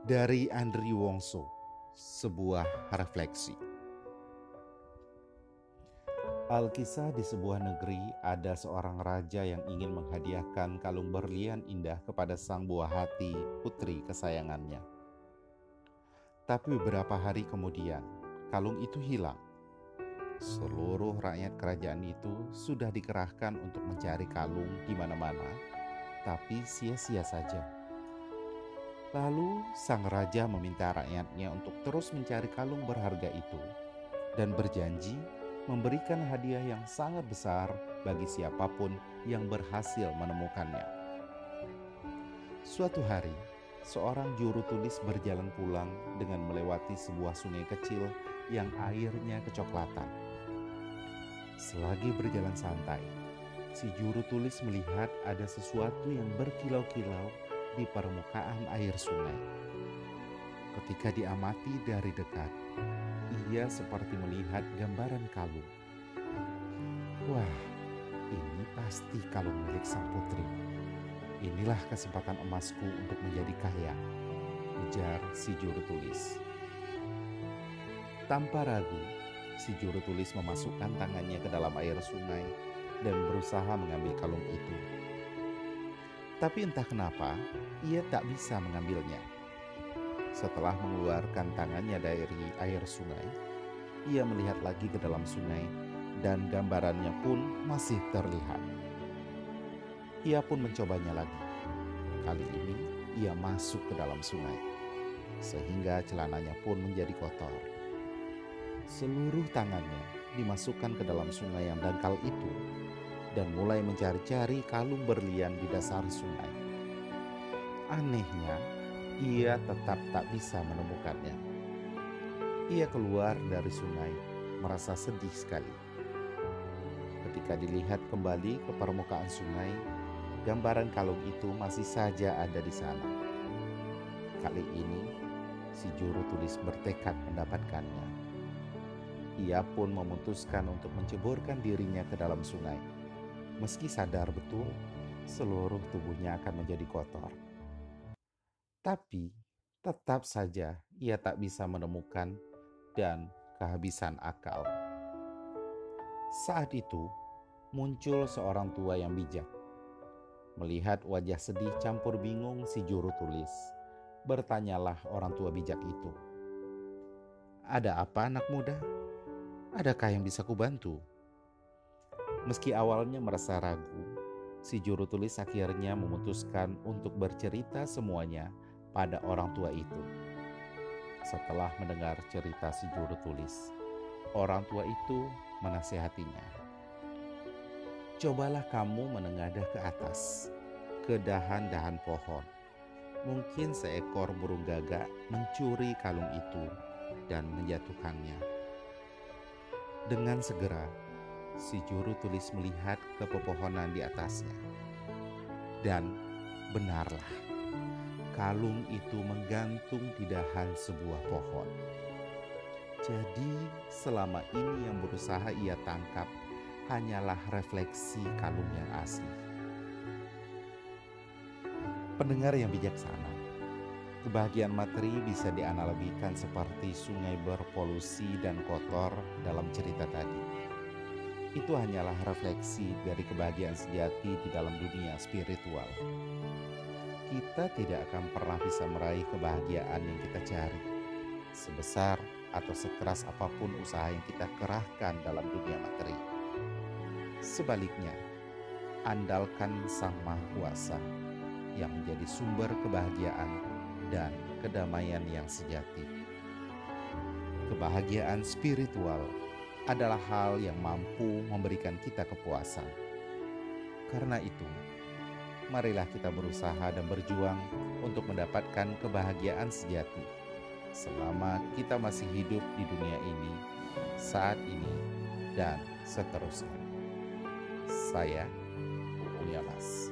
Dari Andri Wongso, sebuah refleksi. Alkisah di sebuah negeri ada seorang raja yang ingin menghadiahkan kalung berlian indah kepada sang buah hati putri kesayangannya. Tapi beberapa hari kemudian, kalung itu hilang. Seluruh rakyat kerajaan itu sudah dikerahkan untuk mencari kalung di mana-mana, tapi sia-sia saja. Lalu sang raja meminta rakyatnya untuk terus mencari kalung berharga itu dan berjanji memberikan hadiah yang sangat besar bagi siapa pun yang berhasil menemukannya. Suatu hari, seorang juru tulis berjalan pulang dengan melewati sebuah sungai kecil yang airnya kecoklatan. Selagi berjalan santai, si juru tulis melihat ada sesuatu yang berkilau-kilau di permukaan air sungai. Ketika diamati dari dekat, ia seperti melihat gambaran kalung. Wah, ini pasti kalung milik sang putri. Inilah kesempatan emasku untuk menjadi kaya, ujar si juru tulis. Tanpa ragu, si juru tulis memasukkan tangannya ke dalam air sungai dan berusaha mengambil kalung itu. Tapi entah kenapa, ia tak bisa mengambilnya. Setelah mengeluarkan tangannya dari air sungai, ia melihat lagi ke dalam sungai dan gambarannya pun masih terlihat. Ia pun mencobanya lagi. Kali ini ia masuk ke dalam sungai, sehingga celananya pun menjadi kotor. Seluruh tangannya dimasukkan ke dalam sungai yang dangkal itu dan mulai mencari-cari kalung berlian di dasar sungai. Anehnya, ia tetap tak bisa menemukannya. Ia keluar dari sungai, merasa sedih sekali. Ketika dilihat kembali ke permukaan sungai, gambaran kalung itu masih saja ada di sana. Kali ini, si juru tulis bertekad mendapatkannya. Ia pun memutuskan untuk menceburkan dirinya ke dalam sungai, meski sadar betul seluruh tubuhnya akan menjadi kotor. Tapi tetap saja ia tak bisa menemukan dan kehabisan akal. Saat itu muncul seorang tua yang bijak. Melihat wajah sedih campur bingung si juru tulis, bertanyalah orang tua bijak itu. Ada apa anak muda? Adakah yang bisa kubantu? Meski awalnya merasa ragu, si juru tulis akhirnya memutuskan untuk bercerita semuanya pada orang tua itu. Setelah mendengar cerita si juru tulis, orang tua itu menasehatinya. Cobalah kamu menengadah ke atas, ke dahan-dahan pohon. Mungkin seekor burung gagak mencuri kalung itu dan menjatuhkannya. Dengan segera, si juru tulis melihat ke pepohonan di atasnya. Dan benarlah, kalung itu menggantung di dahan sebuah pohon. Jadi, selama ini yang berusaha ia tangkap hanyalah refleksi kalung yang asli. Pendengar yang bijaksana, kebahagiaan materi bisa dianalogikan seperti sungai berpolusi dan kotor dalam cerita tadi. Itu hanyalah refleksi dari kebahagiaan sejati di dalam dunia spiritual kita tidak akan pernah bisa meraih kebahagiaan yang kita cari. Sebesar atau sekeras apa pun usaha yang kita kerahkan dalam dunia materi. Sebaliknya, andalkan Sang Maha Kuasa yang menjadi sumber kebahagiaan dan kedamaian yang sejati. Kebahagiaan spiritual adalah hal yang mampu memberikan kita kepuasan. Karena itu, marilah kita berusaha dan berjuang untuk mendapatkan kebahagiaan sejati selama kita masih hidup di dunia ini, saat ini, dan seterusnya. Saya, Ulyamas.